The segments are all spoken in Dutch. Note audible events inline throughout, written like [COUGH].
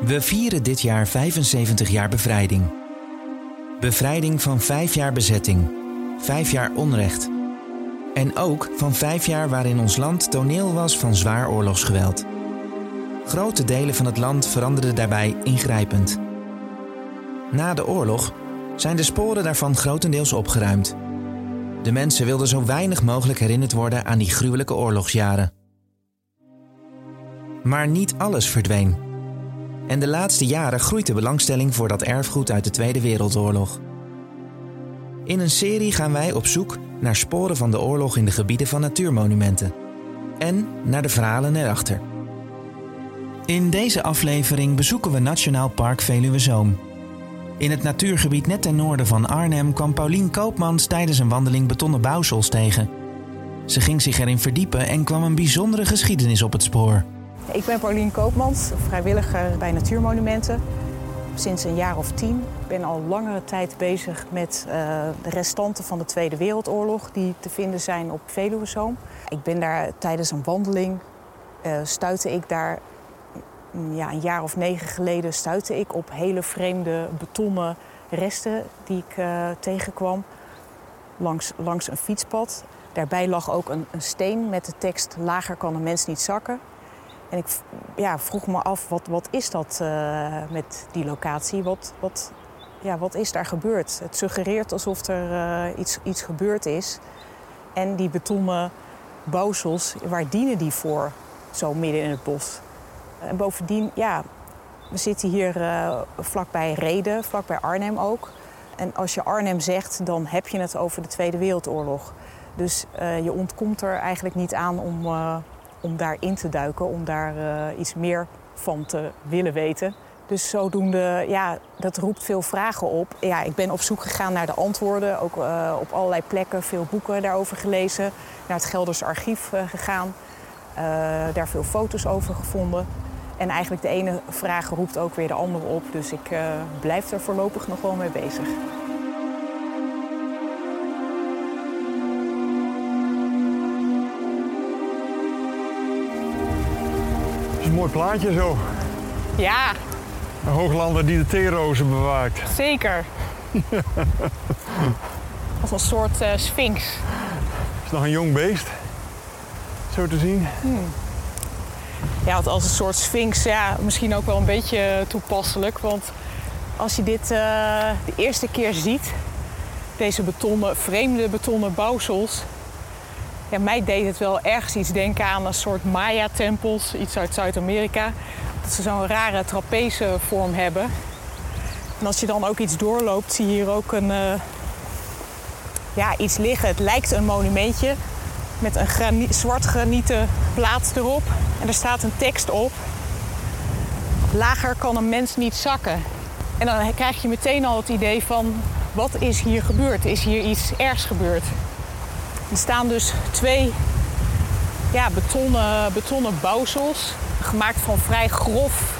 We vieren dit jaar 75 jaar bevrijding. Bevrijding van vijf jaar bezetting, vijf jaar onrecht. En ook van vijf jaar waarin ons land toneel was van zwaar oorlogsgeweld. Grote delen van het land veranderden daarbij ingrijpend. Na de oorlog zijn de sporen daarvan grotendeels opgeruimd. De mensen wilden zo weinig mogelijk herinnerd worden aan die gruwelijke oorlogsjaren. Maar niet alles verdween. En de laatste jaren groeit de belangstelling voor dat erfgoed uit de Tweede Wereldoorlog. In een serie gaan wij op zoek naar sporen van de oorlog in de gebieden van natuurmonumenten en naar de verhalen erachter. In deze aflevering bezoeken we Nationaal Park Veluwe Zoom. In het natuurgebied net ten noorden van Arnhem kwam Paulien Koopmans tijdens een wandeling betonnen bouwsels tegen. Ze ging zich erin verdiepen en kwam een bijzondere geschiedenis op het spoor. Ik ben Paulien Koopmans, vrijwilliger bij Natuurmonumenten. Sinds een jaar of tien. Ben al langere tijd bezig met uh, de restanten van de Tweede Wereldoorlog... die te vinden zijn op Veluwezoom. Ik ben daar tijdens een wandeling, uh, stuitte ik daar... Ja, een jaar of negen geleden stuitte ik op hele vreemde betonnen resten... die ik uh, tegenkwam langs, langs een fietspad. Daarbij lag ook een, een steen met de tekst... lager kan een mens niet zakken. En ik ja, vroeg me af, wat, wat is dat uh, met die locatie? Wat, wat, ja, wat is daar gebeurd? Het suggereert alsof er uh, iets, iets gebeurd is. En die betonnen bouwsels, waar dienen die voor, zo midden in het bos? En bovendien, ja, we zitten hier uh, vlakbij Reden, vlakbij Arnhem ook. En als je Arnhem zegt, dan heb je het over de Tweede Wereldoorlog. Dus je ontkomt er eigenlijk niet aan om om daarin te duiken, om daar uh, iets meer van te willen weten. Dus zodoende, ja, dat roept veel vragen op. Ja, ik ben op zoek gegaan naar de antwoorden, ook uh, op allerlei plekken, veel boeken daarover gelezen. Naar het Gelders archief uh, gegaan, daar veel foto's over gevonden. En eigenlijk de ene vraag roept ook weer de andere op, dus ik blijf er voorlopig nog wel mee bezig. Mooi plaatje zo. Ja. Een hooglander die de theerozen bewaakt. Zeker. [LAUGHS] Als een soort uh, sphinx. Is nog een jong beest, zo te zien. Hmm. Ja, als een soort sphinx, ja, misschien ook wel een beetje toepasselijk. Want als je dit uh, de eerste keer ziet, deze betonnen, vreemde betonnen bouwsels, ja, mij deed het wel ergens iets denken aan een soort Maya-tempels, iets uit Zuid-Amerika. Dat ze zo'n rare trapezevorm hebben. En als je dan ook iets doorloopt, zie je hier ook een, uh, ja, iets liggen. Het lijkt een monumentje met een zwart granieten plaat erop. En er staat een tekst op. Lager kan een mens niet zakken. En dan krijg je meteen al het idee van, wat is hier gebeurd? Is hier iets ergs gebeurd? Er staan dus twee ja, betonnen, betonnen bouwsels. Gemaakt van vrij grof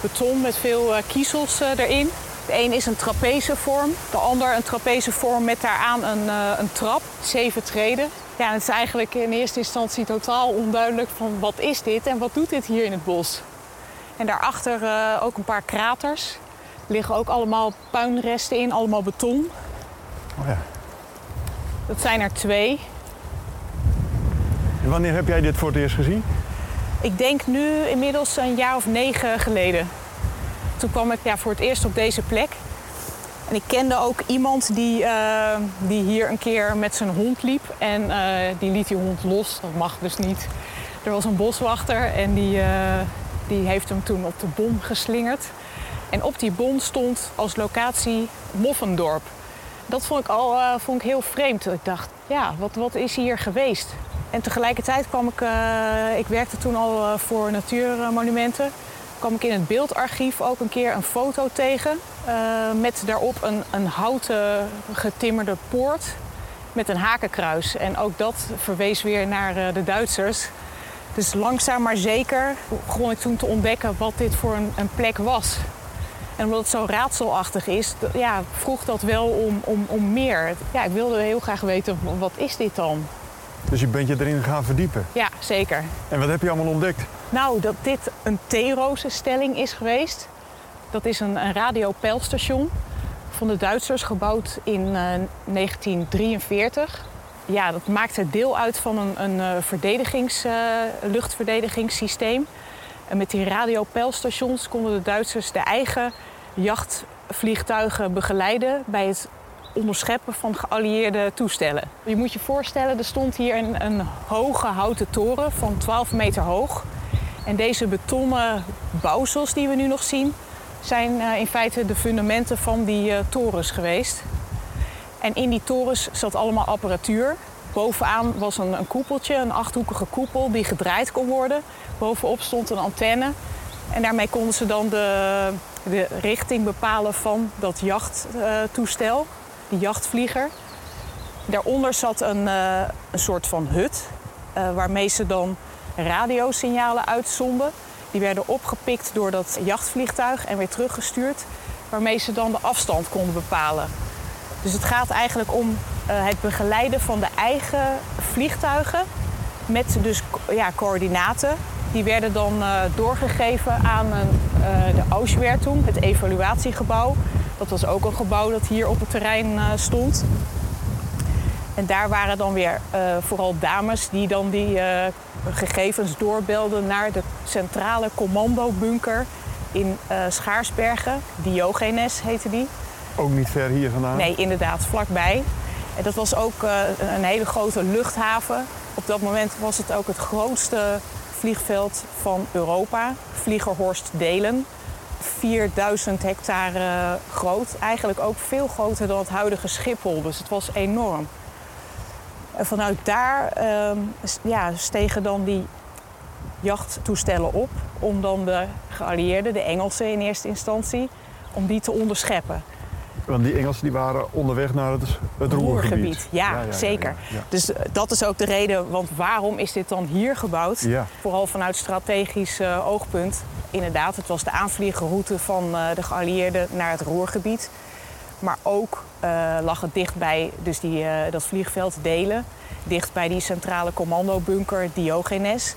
beton met veel uh, kiezels uh, erin. De een is een trapezevorm, de ander een trapezevorm met daaraan een, uh, een trap, zeven treden. Ja, het is eigenlijk in eerste instantie totaal onduidelijk van wat is dit en wat doet dit hier in het bos. En daarachter ook een paar kraters. Er liggen ook allemaal puinresten in, allemaal beton. Oh ja. Dat zijn er twee. En wanneer heb jij dit voor het eerst gezien? Ik denk nu inmiddels een jaar of negen geleden. Toen kwam ik ja, voor het eerst op deze plek. En ik kende ook iemand die, uh, die hier een keer met zijn hond liep. En uh, die liet die hond los. Dat mag dus niet. Er was een boswachter en die, uh, die heeft hem toen op de bon geslingerd. En op die bon stond als locatie Moffendorp dat vond ik al uh, vond ik heel vreemd. Ik dacht, ja, wat, wat is hier geweest? En tegelijkertijd kwam ik, uh, ik werkte toen al uh, voor natuurmonumenten, kwam ik in het beeldarchief ook een keer een foto tegen. met daarop een, een houten getimmerde poort met een hakenkruis. En ook dat verwees weer naar de Duitsers. Dus langzaam maar zeker begon ik toen te ontdekken wat dit voor een, een plek was. En omdat het zo raadselachtig is, ja, vroeg dat wel om, om, om meer. Ja, ik wilde heel graag weten, wat is dit dan? Dus je bent je erin gaan verdiepen. Ja, zeker. En wat heb je allemaal ontdekt? Nou, dat dit een theerozenstelling is geweest. Dat is een, een radiopeilstation van de Duitsers, gebouwd in uh, 1943. Ja, dat maakte deel uit van een, een uh, verdedigings, uh, luchtverdedigingssysteem. En met die radiopeilstations konden de Duitsers de eigen jachtvliegtuigen begeleiden bij het onderscheppen van geallieerde toestellen. Je moet je voorstellen, er stond hier een, een hoge houten toren van 12 meter hoog. En deze betonnen bouwsels die we nu nog zien, zijn uh, in feite de fundamenten van die uh, torens geweest. En in die torens zat allemaal apparatuur. Bovenaan was een, een koepeltje, een achthoekige koepel die gedraaid kon worden. Bovenop stond een antenne. En daarmee konden ze dan de, de richting bepalen van dat jachttoestel, die jachtvlieger. Daaronder zat een, een soort van hut waarmee ze dan radiosignalen uitzonden. Die werden opgepikt door dat jachtvliegtuig en weer teruggestuurd, waarmee ze dan de afstand konden bepalen. Dus het gaat eigenlijk om het begeleiden van de eigen vliegtuigen met dus ja, coördinaten. Die werden dan uh, doorgegeven aan een, uh, de Auswertung, het evaluatiegebouw. Dat was ook een gebouw dat hier op het terrein stond. En daar waren dan weer vooral dames die dan die gegevens doorbelden naar de centrale commandobunker in Schaarsbergen. Diogenes heette die. Ook niet ver hier vandaan? Nee, inderdaad, vlakbij. Dat was ook uh, een hele grote luchthaven. Op dat moment was het ook het grootste vliegveld van Europa. Vliegerhorst Delen. 4000 hectare groot. Eigenlijk ook veel groter dan het huidige Schiphol. Dus het was enorm. En vanuit daar uh, ja, stegen dan die jachttoestellen op om dan de geallieerden, de Engelsen in eerste instantie, om die te onderscheppen. Want die Engelsen die waren onderweg naar het, het roergebied. Ja, ja, ja zeker. Ja, dus dat is ook de reden, want waarom is dit dan hier gebouwd? Vooral vanuit strategisch uh, oogpunt. Inderdaad, het was de aanvliegroute van uh, de geallieerden naar het roergebied. Maar ook uh, lag het dicht bij dus die, dat vliegveld Delen. Dicht bij die centrale commandobunker Diogenes.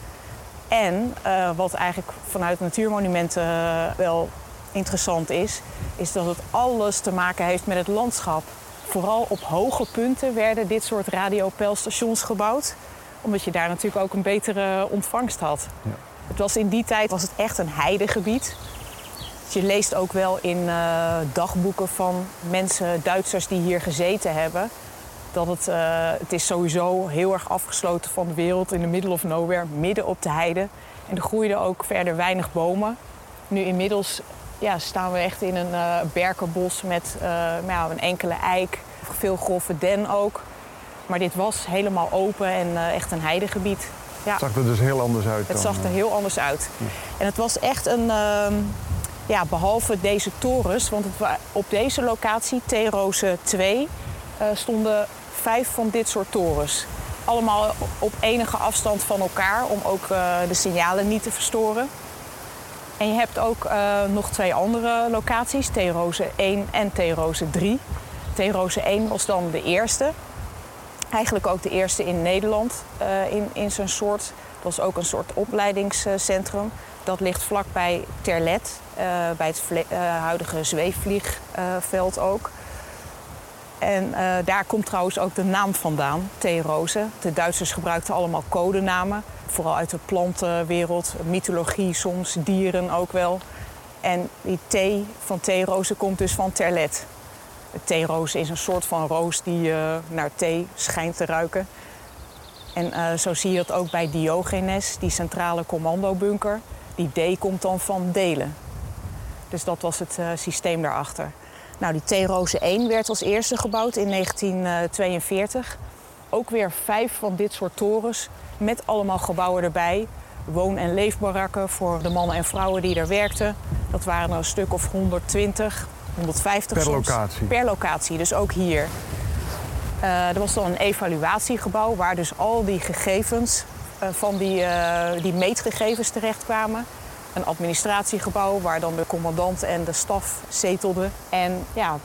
En wat eigenlijk vanuit natuurmonumenten wel interessant is... is dat het alles te maken heeft met het landschap. Vooral op hoge punten werden dit soort radiopeilstations gebouwd. Omdat je daar natuurlijk ook een betere ontvangst had. Ja. Het was in die tijd was het echt een heidegebied. Je leest ook wel in uh, dagboeken van mensen, Duitsers die hier gezeten hebben, dat het, uh, het is sowieso heel erg afgesloten van de wereld in de middle of nowhere, midden op de heide. En er groeiden ook verder weinig bomen. Nu inmiddels ja, staan we echt in een uh, berkenbos met nou, een enkele eik, veel grove den ook. Maar dit was helemaal open en echt een heidegebied. Ja. Het zag er dus heel anders uit. Het zag er heel anders uit. Ja. En het was echt een, uh, ja, behalve deze torens, want het, op deze locatie, T-Rose 2, uh, stonden vijf van dit soort torens. Allemaal op enige afstand van elkaar om ook de signalen niet te verstoren. En je hebt ook uh, nog twee andere locaties, T-Rose 1 en T-Rose 3. T-Rose 1 was dan de eerste. Eigenlijk ook de eerste in Nederland in, in zijn soort. Het was ook een soort opleidingscentrum. Dat ligt vlakbij Terlet, uh, bij het huidige zweefvliegveld ook. En uh, daar komt trouwens ook de naam vandaan, theerose. De Duitsers gebruikten allemaal codenamen, vooral uit de plantenwereld, mythologie soms, dieren ook wel. En die thee van theerozen komt dus van Terlet. De theeroos is een soort van roos die naar thee schijnt te ruiken. En zo zie je dat ook bij Diogenes, die centrale commandobunker. Die D komt dan van delen. Dus dat was het uh, systeem daarachter. Nou, die T-Rose 1 werd als eerste gebouwd in 1942. Ook weer vijf van dit soort torens met allemaal gebouwen erbij. Woon- en leefbarakken voor de mannen en vrouwen die er werkten. Dat waren er een stuk of 120, 150 per soms. locatie? Per locatie, dus ook hier. Uh, er was dan een evaluatiegebouw waar dus al die gegevens uh, van die, uh, die meetgegevens terechtkwamen. Een administratiegebouw waar dan de commandant en de staf zetelden. En ja,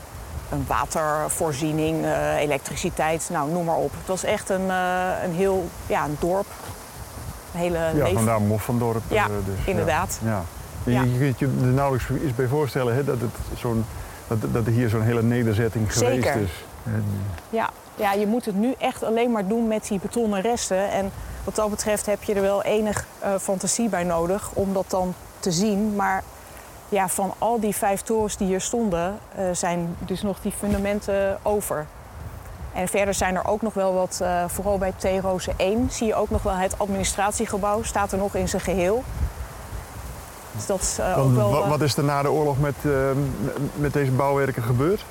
een watervoorziening, uh, elektriciteit, nou noem maar op. Het was echt een, uh, een heel ja, een dorp. Een hele ja, leef... vandaar Moffendorp. Ja, dus, inderdaad. Ja. ja. Je, je kunt je er nauwelijks iets bij voorstellen hè, dat, het zo'n, dat, dat er hier zo'n hele nederzetting geweest Zeker. Is. Ja. ja, je moet het nu echt alleen maar doen met die betonnen resten. En wat dat betreft heb je er wel enig uh, fantasie bij nodig om dat dan te zien. Maar ja, van al die vijf torens die hier stonden, uh, zijn dus nog die fundamenten over. En verder zijn er ook nog wel wat, uh, vooral bij T-Roze 1, zie je ook nog wel het administratiegebouw, staat er nog in zijn geheel. Dus dat is uh, ook wel, wat, wat is er na de oorlog met, met deze bouwwerken gebeurd?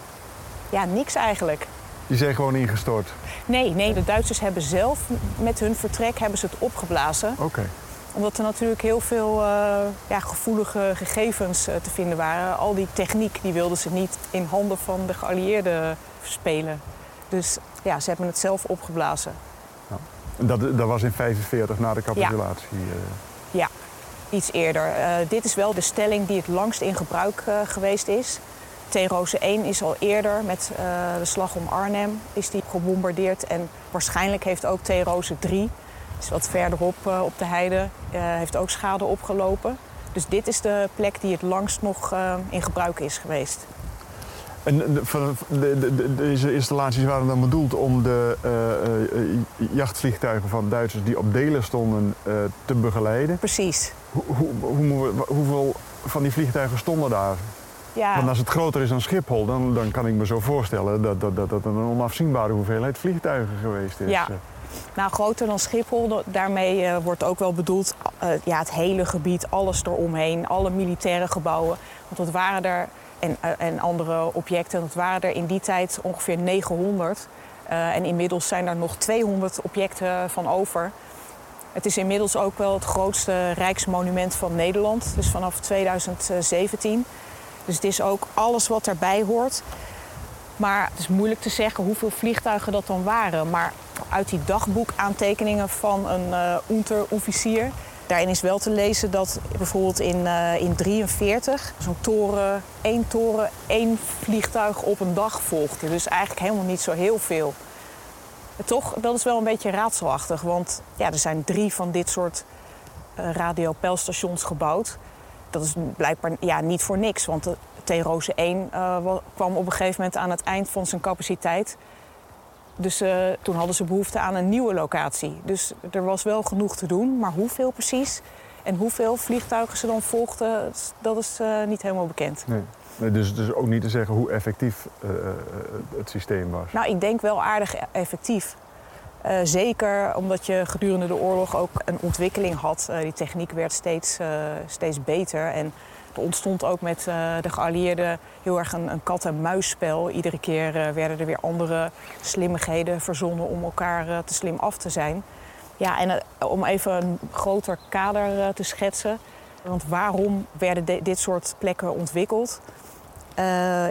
Ja, niks eigenlijk. Die zijn gewoon ingestort? Nee, nee, de Duitsers hebben zelf met hun vertrek hebben ze het opgeblazen. Oké. Okay omdat er natuurlijk heel veel uh, ja, gevoelige gegevens uh, te vinden waren. Al die techniek die wilden ze niet in handen van de geallieerden spelen. Dus ja, ze hebben het zelf opgeblazen. Ja. Dat, dat was in 1945 na de capitulatie? Ja, uh... ja iets eerder. dit is wel de stelling die het langst in gebruik geweest is. T-Roze 1 is al eerder met de slag om Arnhem is die gebombardeerd. En waarschijnlijk heeft ook T-Roze 3 is wat verderop uh, op de heide uh, heeft ook schade opgelopen. Dus dit is de plek die het langst nog in gebruik is geweest. En de, de, de, deze installaties waren dan bedoeld om de jachtvliegtuigen van Duitsers die op delen stonden te begeleiden? Precies. Hoe, hoe, hoe, hoeveel van die vliegtuigen stonden daar? Ja. Want als het groter is dan Schiphol, dan, dan kan ik me zo voorstellen dat dat, dat, dat een onafzienbare hoeveelheid vliegtuigen geweest is. Ja. Nou, groter dan Schiphol, daarmee uh, wordt ook wel bedoeld uh, ja, het hele gebied, alles eromheen, alle militaire gebouwen. Want dat waren er, en, uh, en andere objecten, dat waren er in die tijd ongeveer 900. en inmiddels zijn er nog 200 objecten van over. Het is inmiddels ook wel het grootste rijksmonument van Nederland, dus vanaf 2017. Dus het is ook alles wat erbij hoort. Maar het is moeilijk te zeggen hoeveel vliegtuigen dat dan waren. Maar uit die dagboekaantekeningen van een uh, onderofficier... daarin is wel te lezen dat bijvoorbeeld in 1943... Uh, zo'n toren, één toren, één vliegtuig op een dag volgde. Dus eigenlijk helemaal niet zo heel veel. Toch, dat is wel een beetje raadselachtig. Want ja, er zijn drie van dit soort uh, radiopeilstations gebouwd. Dat is blijkbaar ja, niet voor niks, want de T-Roze 1 uh, kwam op een gegeven moment aan het eind van zijn capaciteit. Dus uh, toen hadden ze behoefte aan een nieuwe locatie. Dus er was wel genoeg te doen, maar hoeveel precies en hoeveel vliegtuigen ze dan volgden, dat is uh, niet helemaal bekend. Nee. nee dus, dus ook niet te zeggen hoe effectief het systeem was. Nou, ik denk wel aardig effectief. Uh, zeker omdat je gedurende de oorlog ook een ontwikkeling had. Uh, die techniek werd steeds, uh, steeds beter. En er ontstond ook met de geallieerden heel erg een, een kat-en-muisspel. Iedere keer werden er weer andere slimmigheden verzonnen om elkaar te slim af te zijn. Ja, en om even een groter kader te schetsen. Want waarom werden de, dit soort plekken ontwikkeld?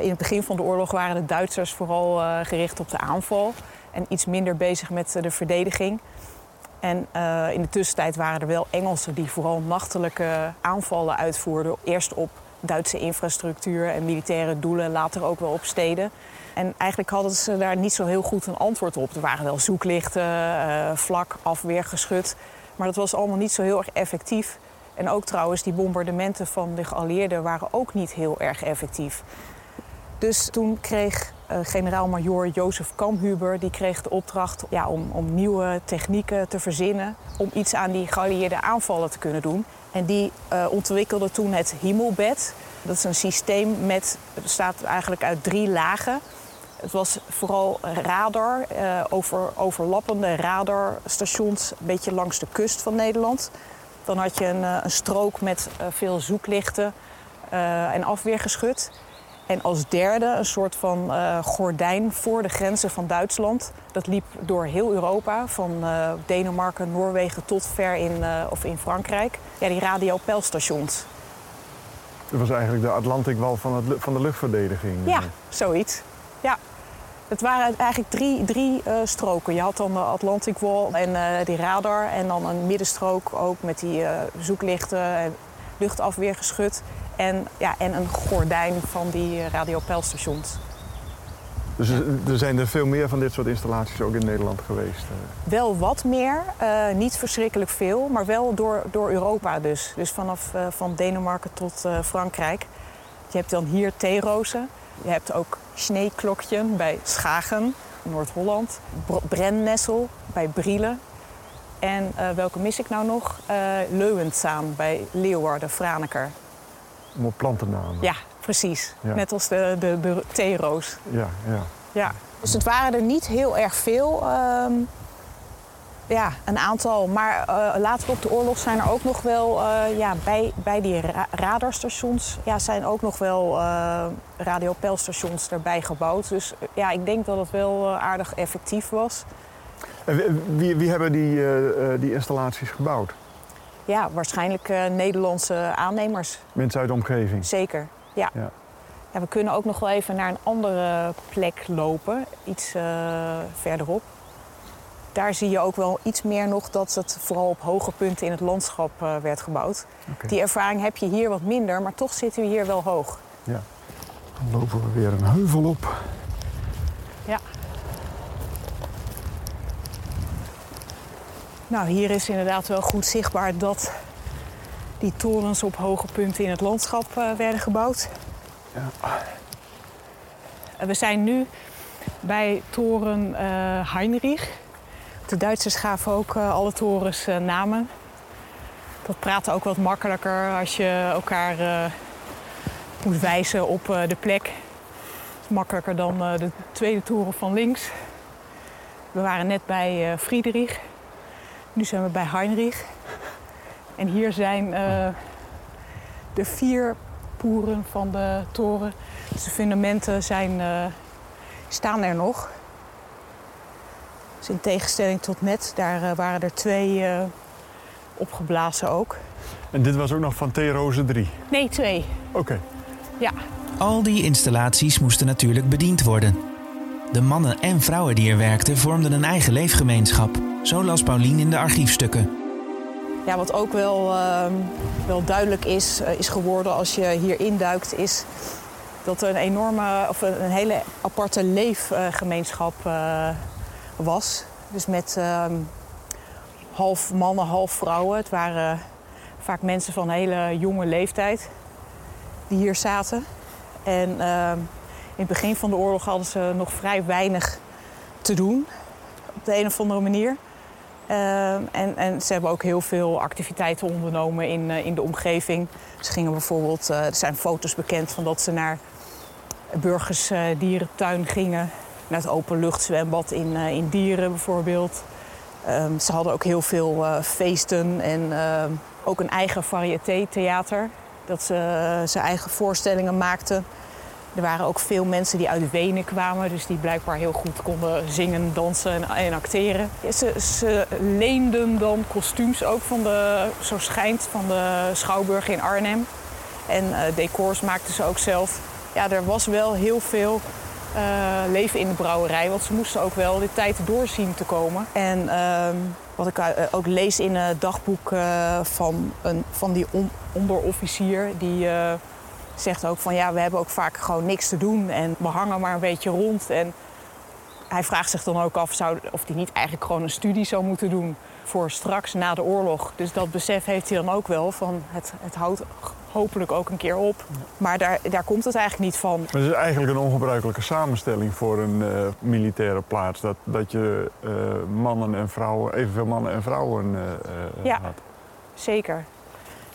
in het begin van de oorlog waren de Duitsers vooral gericht op de aanval en iets minder bezig met de verdediging. En uh, in de tussentijd waren er wel Engelsen die vooral nachtelijke aanvallen uitvoerden. Eerst op Duitse infrastructuur en militaire doelen, later ook wel op steden. En eigenlijk hadden ze daar niet zo heel goed een antwoord op. Er waren wel zoeklichten, uh, vlak, afweergeschut. Maar dat was allemaal niet zo heel erg effectief. En ook trouwens, die bombardementen van de geallieerden waren ook niet heel erg effectief. Dus toen kreeg generaal-majoor Jozef Kamhuber die kreeg de opdracht ja, om, om, nieuwe technieken te verzinnen... om iets aan die geallieerde aanvallen te kunnen doen. En die uh, ontwikkelde toen het Himmelbed. Dat is een systeem met, bestaat eigenlijk uit drie lagen. Het was vooral radar, uh, over, overlappende radarstations... een beetje langs de kust van Nederland. Dan had je een, een strook met veel zoeklichten en afweergeschut... En als derde een soort van uh, gordijn voor de grenzen van Duitsland. Dat liep door heel Europa, van uh, Denemarken, Noorwegen tot ver in, uh, of in Frankrijk. Ja, die radiopeilstations. Dat was eigenlijk de Atlantikwal van, het, van de luchtverdediging. Ja, zoiets. Ja. Het waren eigenlijk drie, drie stroken. Je had dan de Atlantikwal en die radar. En dan een middenstrook ook met die zoeklichten en luchtafweergeschut. En, ja, en een gordijn van die radiopeilstations. Dus er- zijn er veel meer van dit soort installaties ook in Nederland geweest. eh. Wel wat meer, eh, niet verschrikkelijk veel, maar wel door, door Europa dus. Dus vanaf eh, van Denemarken tot Frankrijk. Je hebt dan hier theerozen. Je hebt ook sneeklokje bij Schagen, Noord-Holland. Br- Brennessel bij Brielen. En welke mis ik nou nog? Leuwenzaan bij Leeuwarden, Franeker. Allemaal plantennamen. Ja, precies. Ja. Net als de, de, de theeroos. ja, ja. Ja, dus het waren er niet heel erg veel. ehm, ja, een aantal. Maar eh, later op de oorlog zijn er ook nog wel eh, ja, bij, bij die ra- radarstations ja, zijn ook nog wel eh radiopeilstations erbij gebouwd. Dus ja, ik denk dat het wel aardig effectief was. En wie- wie, hebben die, die installaties gebouwd? Ja, waarschijnlijk eh, Nederlandse aannemers. Mensen uit de omgeving? Zeker, ja. Ja. ja. We kunnen ook nog wel even naar een andere plek lopen, iets eh, verderop. Daar zie je ook wel iets meer nog dat het vooral op hoge punten in het landschap eh, werd gebouwd. Die ervaring heb je hier wat minder, maar toch zitten we hier wel hoog. Ja. Dan lopen we weer een heuvel op. Nou, hier is inderdaad wel goed zichtbaar dat die torens op hoge punten in het landschap eh, werden gebouwd. Ja. Eh, We zijn nu bij toren eh, Heinrich. De Duitsers gaven ook alle torens namen. Dat praat ook wat makkelijker als je elkaar moet wijzen op de plek. Het is makkelijker dan de tweede toren van links. We waren net bij Friedrich. Nu zijn we bij Heinrich. En hier zijn eh, de vier poeren van de toren. Dus de fundamenten zijn, eh, staan er nog. Dus in tegenstelling tot net, daar eh, waren er twee eh, opgeblazen ook. En dit was ook nog van T-Roze 3. Nee, twee. Oké. Ja, Al die installaties moesten natuurlijk bediend worden. De mannen en vrouwen die er werkten vormden een eigen leefgemeenschap. Zo las Paulien in de archiefstukken. Ja, wat ook wel, ehm, wel duidelijk is, eh, is geworden als je hier induikt, is dat er een enorme, of een, hele aparte leefgemeenschap eh, was. Dus met ehm, half mannen, half vrouwen. Het waren vaak mensen van hele jonge leeftijd die hier zaten. En ehm, in het begin van de oorlog hadden ze nog vrij weinig te doen, op de een of andere manier. Ehm, en, en ze hebben ook heel veel activiteiten ondernomen in, eh, in de omgeving. Ze gingen bijvoorbeeld, eh, er zijn foto's bekend van dat ze naar Burgers eh, Dierentuin gingen. Naar het openluchtzwembad in, in Dieren bijvoorbeeld. Ehm, ze hadden ook heel veel feesten en ehm, ook een eigen variété-theater. Dat ze zijn eigen voorstellingen maakten. Er waren ook veel mensen die uit Wenen kwamen, dus die blijkbaar heel goed konden zingen, dansen en, en acteren. Ze, ze leenden dan kostuums ook van de, zo schijnt, van de Schouwburg in Arnhem. En eh, decors maakten ze ook zelf. Ja, er was wel heel veel eh, leven in de brouwerij, want ze moesten ook wel de tijd doorzien te komen. En ehm, wat ik eh, ook lees in het dagboek van, een, van die on- onderofficier, die zegt ook van ja, we hebben ook vaak gewoon niks te doen en we hangen maar een beetje rond. En hij vraagt zich dan ook af zou, of hij niet eigenlijk gewoon een studie zou moeten doen voor straks na de oorlog. Dus dat besef heeft hij dan ook wel van het, het houdt hopelijk ook een keer op. Maar daar, daar komt het eigenlijk niet van. Het is eigenlijk een ongebruikelijke samenstelling voor een eh, militaire plaats. Dat, dat je eh, mannen en vrouwen, evenveel mannen en vrouwen eh, Ja. had. Zeker.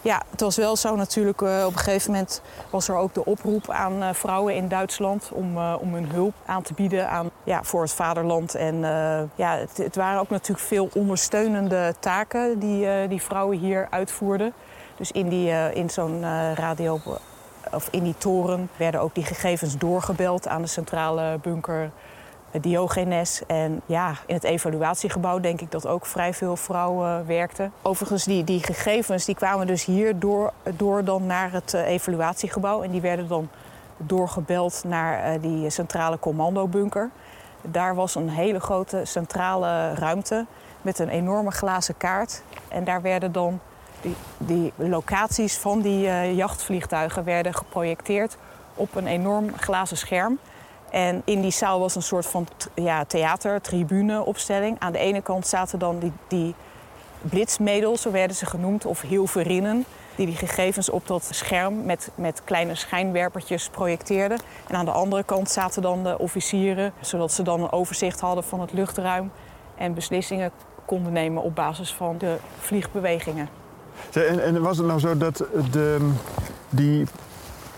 Ja, het was wel zo natuurlijk. eh, op een gegeven moment was er ook de oproep aan eh, vrouwen in Duitsland om, eh, om hun hulp aan te bieden aan, ja, voor het vaderland. En ja, het, het waren ook natuurlijk veel ondersteunende taken die, die vrouwen hier uitvoerden. Dus in, die, in zo'n radio of in die toren werden ook die gegevens doorgebeld aan de centrale bunker Diogenes. En ja, in het evaluatiegebouw denk ik dat ook vrij veel vrouwen werkten. Overigens, die, die gegevens die kwamen dus hier door, door dan naar het eh, evaluatiegebouw. En die werden dan doorgebeld naar eh, die centrale commandobunker. Daar was een hele grote centrale ruimte met een enorme glazen kaart. En daar werden dan die, die locaties van die eh, jachtvliegtuigen werden geprojecteerd op een enorm glazen scherm. En in die zaal was een soort van ja, theater, tribune opstelling. Aan de ene kant zaten dan die, die zo werden ze genoemd, of hilverinnen. Die die gegevens op dat scherm met, met kleine schijnwerpertjes projecteerden. En aan de andere kant zaten dan de officieren, zodat ze dan een overzicht hadden van het luchtruim. En beslissingen konden nemen op basis van de vliegbewegingen. En, en was het nou zo dat de, die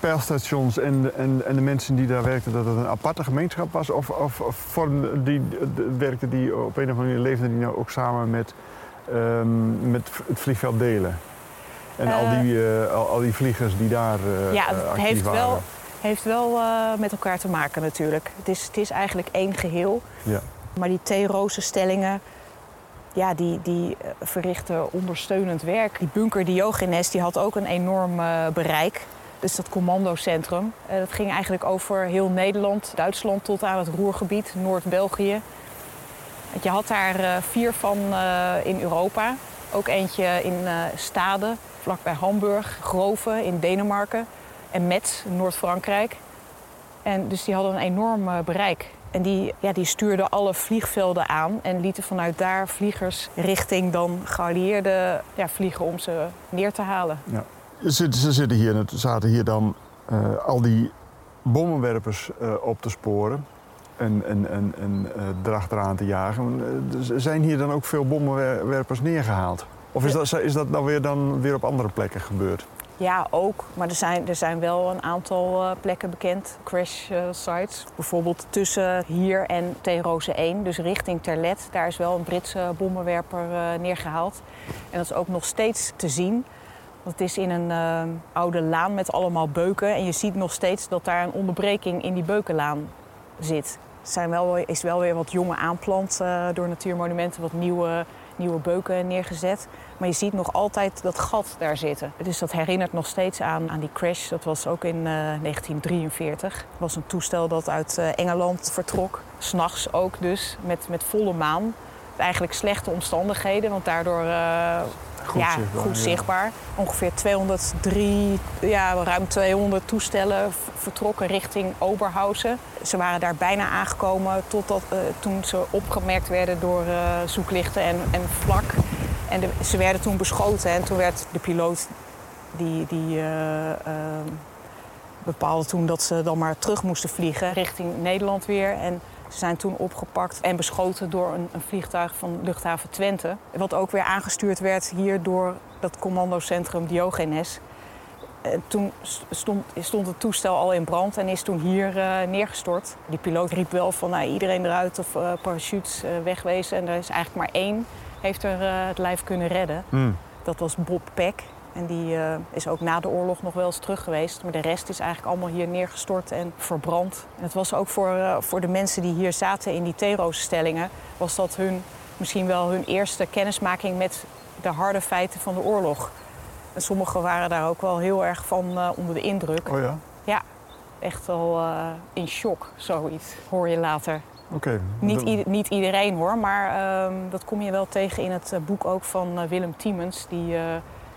peilstations en, de- en, en de mensen die daar werkten, dat het een aparte gemeenschap was? Of, of, of die, werkten die op een of andere manier, leefden die nou ook samen met, ehm, met het vliegveld Delen? En al, Eh. die, eh, al, al die vliegers die daar eh ja, eh, het actief heeft waren? wel, heeft wel eh, met elkaar te maken natuurlijk. Het is, het is eigenlijk één geheel. Ja. Maar die T-rozenstellingen, ja, die, die eh, verrichten ondersteunend werk. Die bunker Diogenes die had ook een enorm eh, bereik. Dus dat commandocentrum, eh, dat ging eigenlijk over heel Nederland, Duitsland tot aan het Roergebied, Noord-België. Je had daar eh, vier van eh, in Europa. Ook eentje in Stade, vlakbij Hamburg, Grove in Denemarken en Metz, Noord-Frankrijk. En dus die hadden een enorm bereik. En die, ja, die stuurden alle vliegvelden aan en lieten vanuit daar vliegers richting dan geallieerden ja, vliegen om ze neer te halen. Ze, ze zitten hier, zaten hier dan eh, al die bommenwerpers eh, op te sporen en, en, en, en eh, erachteraan te jagen. Dus zijn hier dan ook veel bommenwerpers neergehaald? Of is dat, is dat nou weer, dan weer op andere plekken gebeurd? Ja, ook. Maar er zijn, er zijn wel een aantal plekken bekend, crash sites. Bijvoorbeeld tussen hier en T-Rose 1, dus richting Terlet. Daar is wel een Britse bommenwerper eh, neergehaald. En dat is ook nog steeds te zien. Het is in een eh, oude laan met allemaal beuken. En je ziet nog steeds dat daar een onderbreking in die beukenlaan zit. Er wel, is wel weer wat jonge aanplant eh, door Natuurmonumenten, wat nieuwe, nieuwe beuken neergezet. Maar je ziet nog altijd dat gat daar zitten. Dus dat herinnert nog steeds aan, aan die crash. Dat was ook in eh, 1943. Het was een toestel dat uit eh, Engeland vertrok. S'nachts ook dus, met, met volle maan. Eigenlijk slechte omstandigheden, want daardoor eh, Goed ja, zichtbaar, goed ja. zichtbaar. Ongeveer 203, ja, ruim 200 toestellen vertrokken richting Oberhausen. Ze waren daar bijna aangekomen totdat, eh, toen ze opgemerkt werden door eh, zoeklichten en, en vlak. En de- ze werden toen beschoten en toen werd de piloot die, die eh, bepaalde toen dat ze dan maar terug moesten vliegen richting Nederland weer. En ze zijn toen opgepakt en beschoten door een, een vliegtuig van luchthaven Twente. Wat ook weer aangestuurd werd hier door dat commandocentrum Diogenes. En toen stond, stond het toestel al in brand en is toen hier eh, neergestort. Die piloot riep wel van nou, iedereen eruit of eh, parachutes eh, wegwezen. En er is eigenlijk maar één heeft er eh, het lijf kunnen redden. Hmm. Dat was Bob Peck. En die eh, is ook na de oorlog nog wel eens terug geweest. Maar de rest is eigenlijk allemaal hier neergestort en verbrand. En het was ook voor, eh, voor de mensen die hier zaten in die T-roosstellingen... was dat hun, misschien wel hun eerste kennismaking met de harde feiten van de oorlog. En sommigen waren daar ook wel heel erg van eh, onder de indruk. Oh ja? Echt wel in shock, zoiets, hoor je later. Oké. Niet, niet iedereen hoor, maar ehm, dat kom je wel tegen in het boek ook van Willem Tiemens. Die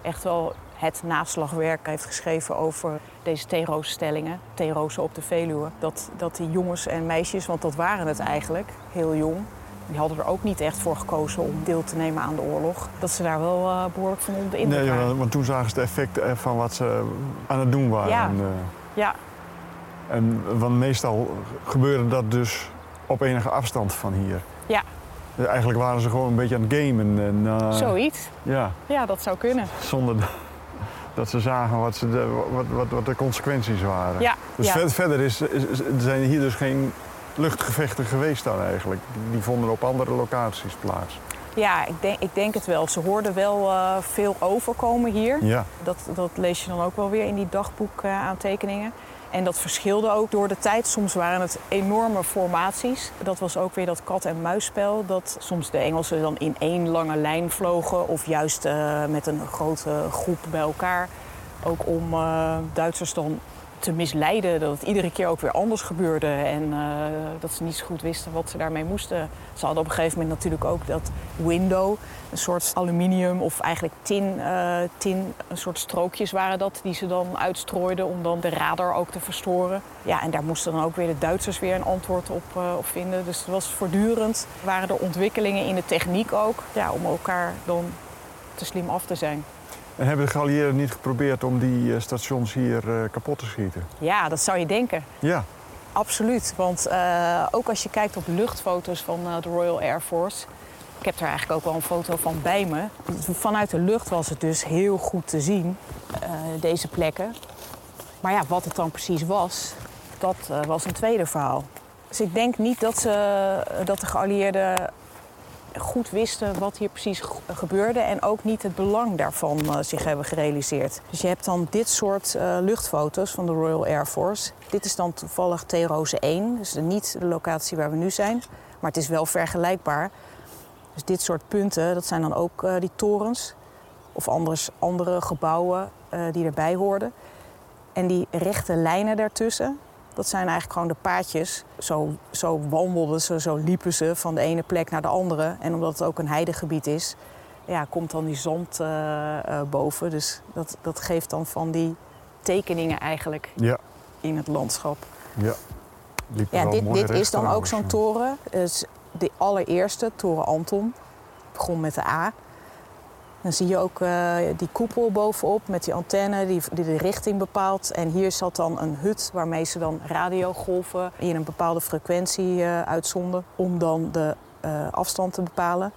echt wel het naslagwerk heeft geschreven over deze theeroosstellingen. Theerozen op de Veluwe. Dat, dat die jongens en meisjes, want dat waren het eigenlijk, heel jong. Die hadden er ook niet echt voor gekozen om deel te nemen aan de oorlog. Dat ze daar wel eh, behoorlijk van onder de indruk Nee, waren. want, want toen zagen ze het effect eh, van wat ze aan het doen waren. Ja. En, eh, Ja, En, want meestal gebeurde dat dus op enige afstand van hier. Ja. Eigenlijk waren ze gewoon een beetje aan het gamen. En, eh, zoiets. Ja, Ja, dat zou kunnen. zonder da- dat ze zagen wat, ze de, wat, wat, wat de consequenties waren. Ja, Dus ja. ver- verder is, zijn hier dus geen luchtgevechten geweest dan eigenlijk. Die- vonden op andere locaties plaats. ja ik, denk, ik denk het wel. Ze hoorden wel eh, veel overkomen hier. Ja, Dat, dat lees je dan ook wel weer in die dagboekaantekeningen. En dat verschilde ook door de tijd. Soms waren het enorme formaties. Dat was ook weer dat kat-en-muisspel. Dat soms de Engelsen dan in één lange lijn vlogen. Of juist eh, met een grote groep bij elkaar. Ook om eh, Duitsers dan te misleiden. Dat het iedere keer ook weer anders gebeurde. En eh, dat ze niet zo goed wisten wat ze daarmee moesten. Ze hadden op een gegeven moment natuurlijk ook dat window. Een soort aluminium of eigenlijk tin, uh, tin. Een soort strookjes waren dat die ze dan uitstrooiden om dan de radar ook te verstoren. Ja, en daar moesten dan ook weer de Duitsers weer een antwoord op, op vinden. Dus het was voortdurend. Waren er ontwikkelingen in de techniek ook. Ja, om elkaar dan te slim af te zijn. En hebben de geallieerden niet geprobeerd om die uh, stations hier uh, kapot te schieten? Ja, dat zou je denken. Ja. Absoluut. Want uh, ook als je kijkt op luchtfoto's van de Royal Air Force. Ik heb er eigenlijk ook wel een foto van bij me. Vanuit de lucht was het dus heel goed te zien, deze plekken. Maar ja, wat het dan precies was, dat was een tweede verhaal. Dus ik denk niet dat, ze, dat de geallieerden goed wisten wat hier precies gebeurde en ook niet het belang daarvan uh, zich hebben gerealiseerd. Dus je hebt dan dit soort uh, luchtfoto's van de Royal Air Force. Dit is dan toevallig T-Rose 1, dus niet de locatie waar we nu zijn, maar het is wel vergelijkbaar. Dus dit soort punten, dat zijn dan ook uh, die torens of anders andere gebouwen die erbij hoorden. En die rechte lijnen daartussen, dat zijn eigenlijk gewoon de paadjes. Zo, zo wandelden ze, zo liepen ze van de ene plek naar de andere. En omdat het ook een heidegebied is, ja, komt dan die zand uh, uh, boven. Dus dat, dat geeft dan van die tekeningen eigenlijk ja. in het landschap. Ja, ja dit, dit is dan ook zo'n toren. Dus de allereerste, toren Anton. Begon met de A. Dan zie je ook uh, die koepel bovenop met die antenne die, die, de richting bepaalt. En hier zat dan een hut waarmee ze dan radiogolven in een bepaalde frequentie uh, uitzonden om dan de uh, afstand te bepalen.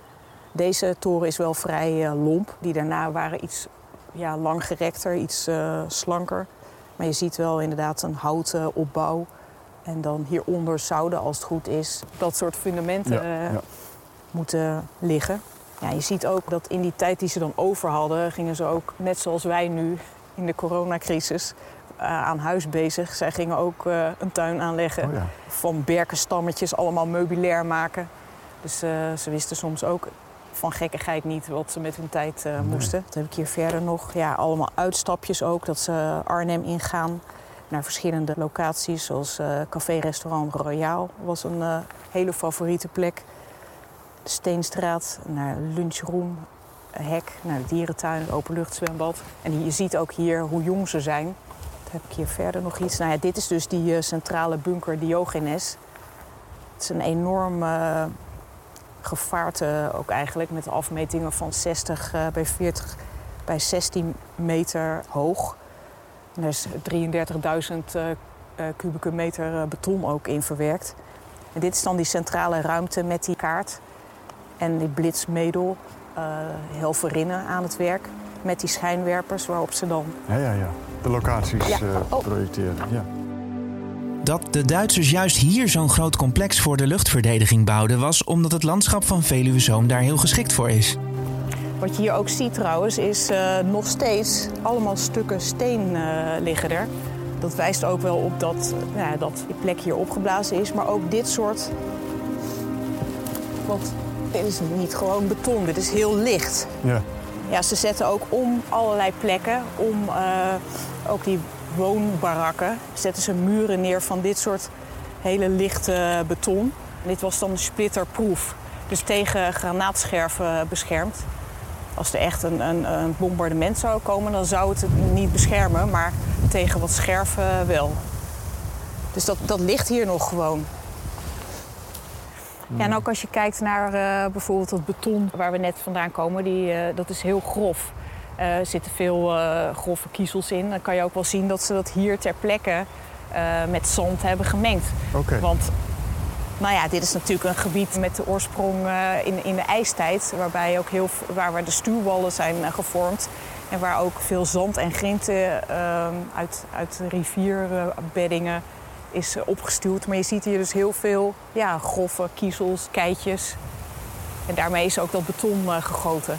Deze toren is wel vrij lomp. Die daarna waren iets ja, langgerekter, iets slanker. Maar je ziet wel inderdaad een houten opbouw. En dan hieronder zouden, als het goed is, dat soort fundamenten ja, ja. moeten liggen. Ja, je ziet ook dat in die tijd die ze dan over hadden, gingen ze ook, net zoals wij nu in de coronacrisis, uh, aan huis bezig. Zij gingen ook uh, een tuin aanleggen. Oh ja. Van berkenstammetjes allemaal meubilair maken. Dus uh, ze wisten soms ook van gekkigheid niet wat ze met hun tijd nee. moesten. Dat heb ik hier verder nog. Ja, allemaal uitstapjes ook. Dat ze Arnhem ingaan naar verschillende locaties. Zoals café-restaurant Royaal was een hele favoriete plek Steenstraat, naar lunchroom, hek, naar de dierentuin, openluchtzwembad. En je ziet ook hier hoe jong ze zijn. Dan heb ik hier verder nog iets. Nou ja, dit is dus die uh, centrale bunker Diogenes. Het is een enorm uh, gevaarte ook eigenlijk met afmetingen van 60 uh, bij 40 bij 16 meter hoog. Er is 33.000 kubieke meter beton ook in verwerkt. En dit is dan die centrale ruimte met die kaart. En die blitsmedel, uh, helferinnen aan het werk met die schijnwerpers waarop ze dan... Ja, ja, ja. De locaties Ja. uh, Oh. projecteren. Ja. Dat de Duitsers juist hier zo'n groot complex voor de luchtverdediging bouwden, was omdat het landschap van Veluwezoom daar heel geschikt voor is. Wat je hier ook ziet trouwens, is eh, nog steeds allemaal stukken steen eh, liggen er. Dat wijst ook wel op dat, nou ja, dat die plek hier opgeblazen is. Maar ook dit soort... Want dit is niet gewoon beton, dit is heel licht. Ja. Ja, ze zetten ook om allerlei plekken, om eh, ook die woonbarakken, zetten ze muren neer van dit soort hele lichte beton. Dit was dan splitterproof, dus tegen granaatscherven beschermd. Als er echt een, een, een bombardement zou komen, dan zou het het niet beschermen, maar tegen wat scherven wel. Dus dat, dat ligt hier nog gewoon. Ja, en ook als je kijkt naar eh, bijvoorbeeld het beton waar we net vandaan komen, die, eh, dat is heel grof. Eh, er zitten veel grove kiezels in. Dan kan je ook wel zien dat ze dat hier ter plekke met zand hebben gemengd. Want nou ja, dit is natuurlijk een gebied met de oorsprong in, in de ijstijd, waarbij ook heel, waar, waar de stuwwallen zijn gevormd. En waar ook veel zand en grinten eh, uit, uit rivierbeddingen is opgestuwd. Maar je ziet hier dus heel veel ja, grove kiezels, keitjes. En daarmee is ook dat beton eh, gegoten.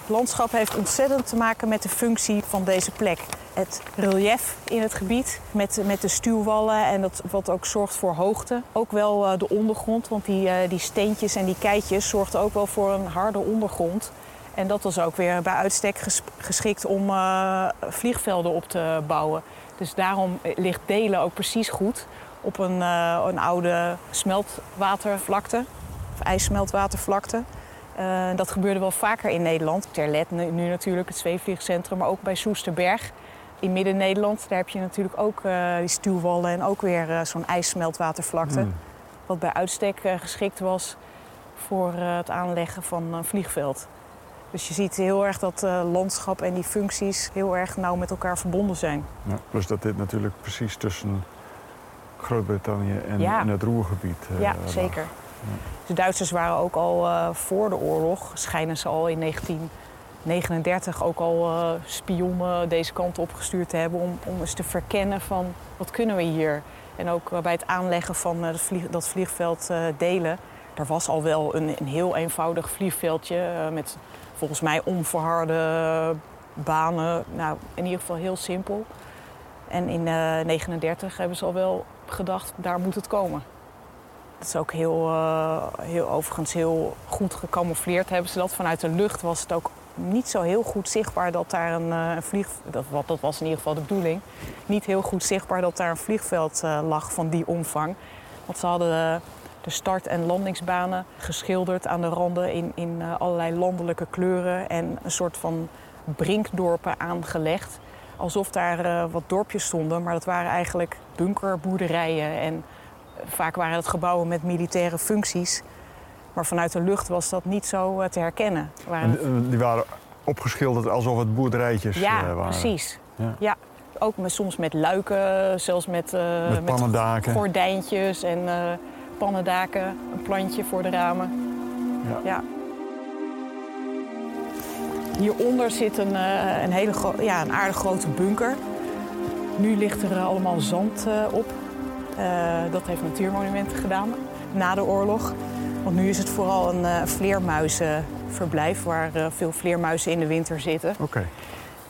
Het landschap heeft ontzettend te maken met de functie van deze plek. Het relief in het gebied met, met de stuwwallen en dat, wat ook zorgt voor hoogte. Ook wel eh, de ondergrond, want die, eh, die steentjes en die keitjes zorgden ook wel voor een harde ondergrond. En dat was ook weer bij uitstek ges- geschikt om vliegvelden op te bouwen. Dus daarom ligt Delen ook precies goed op een, uh, een oude smeltwatervlakte, of ijssmeltwatervlakte. Uh, dat gebeurde wel vaker in Nederland. Terlet nu, natuurlijk, het zweefvliegcentrum, maar ook bij Soesterberg. In Midden-Nederland, daar heb je natuurlijk ook uh, die stuwwallen en ook weer zo'n ijssmeltwatervlakte. Mm. Wat bij uitstek geschikt was voor het aanleggen van een vliegveld. Dus je ziet heel erg dat uh, landschap en die functies heel erg nauw met elkaar verbonden zijn. Ja, plus dat dit natuurlijk precies tussen Groot-Brittannië en, en, het Roergebied uh, Ja, zeker. Ja. De Duitsers waren ook al uh, voor de oorlog, schijnen ze al in 1939 ook al spionnen deze kant op gestuurd te hebben om, om eens te verkennen van wat kunnen we hier. En ook bij het aanleggen van vlieg, dat vliegveld Delen, er was al wel een, een heel eenvoudig vliegveldje met volgens mij onverharde banen. Nou, in ieder geval heel simpel. En in 1939 uh, hebben ze al wel gedacht, daar moet het komen. Dat is ook heel, uh, heel, overigens heel goed gecamoufleerd hebben ze dat. Vanuit de lucht was het ook niet zo heel goed zichtbaar dat daar een, uh, vlieg... Dat, dat, was in ieder geval de bedoeling. Niet heel goed zichtbaar dat daar een vliegveld lag van die omvang. Want ze hadden de start- en landingsbanen geschilderd aan de randen in, in uh, allerlei landelijke kleuren en een soort van brinkdorpen aangelegd. Alsof daar uh, wat dorpjes stonden, maar dat waren eigenlijk bunkerboerderijen. En vaak waren het gebouwen met militaire functies. Maar vanuit de lucht was dat niet zo uh, te herkennen. Waren die waren opgeschilderd alsof het boerderijtjes ja, waren? Precies. Ja, ja. Ook met, soms met luiken, zelfs met, met, met gordijntjes en pannendaken, een plantje voor de ramen. Ja. ja. Hieronder zit een, uh, een, hele ja, een aardig grote bunker. Nu ligt er allemaal zand uh, op. dat heeft Natuurmonumenten gedaan na de oorlog. Want nu is het vooral een vleermuizenverblijf waar veel vleermuizen in de winter zitten. Oké. Okay.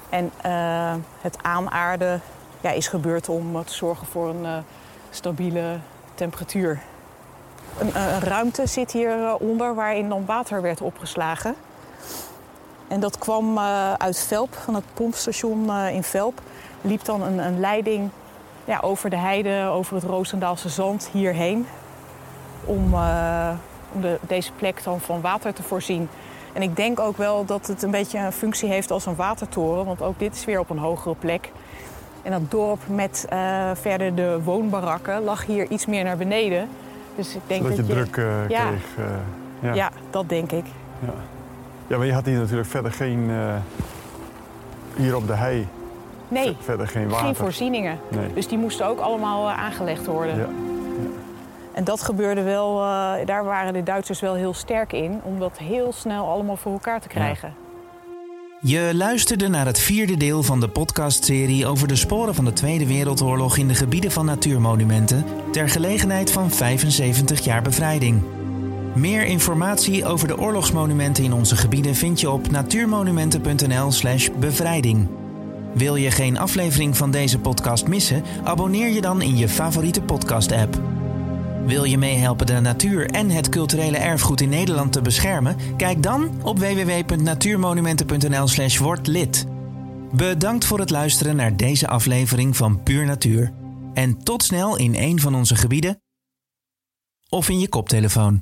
En het aanaarden ja, is gebeurd om te zorgen voor een stabiele temperatuur een, een ruimte zit hieronder waarin dan water werd opgeslagen. En dat kwam uh, uit Velp, van het pompstation uh, in Velp. Liep dan een, een leiding ja, over de heide, over het Roosendaalse zand hierheen. Om, om de, deze plek dan van water te voorzien. En ik denk ook wel dat het een beetje een functie heeft als een watertoren. Want ook dit is weer op een hogere plek. En dat dorp met verder de woonbarakken lag hier iets meer naar beneden. Dus ik denk Zodat dat je, druk uh, ja. kreeg. Uh, ja. ja. dat denk ik. Ja. ja, maar je had hier natuurlijk verder geen... Uh, hier op de hei... Nee, verder geen water. Geen voorzieningen. Nee. Dus die moesten ook allemaal aangelegd worden. Ja. En dat gebeurde wel, daar waren de Duitsers wel heel sterk in... om dat heel snel allemaal voor elkaar te krijgen. Je luisterde naar het vierde deel van de podcastserie over de sporen van de Tweede Wereldoorlog in de gebieden van natuurmonumenten ter gelegenheid van 75 jaar bevrijding. Meer informatie over de oorlogsmonumenten in onze gebieden vind je op natuurmonumenten.nl/slash bevrijding. Wil je geen aflevering van deze podcast missen? Abonneer je dan in je favoriete podcast-app. Wil je meehelpen de natuur en het culturele erfgoed in Nederland te beschermen? Kijk dan op www.natuurmonumenten.nl/slash. Bedankt voor het luisteren naar deze aflevering van Puur Natuur. En tot snel in een van onze gebieden of in je koptelefoon.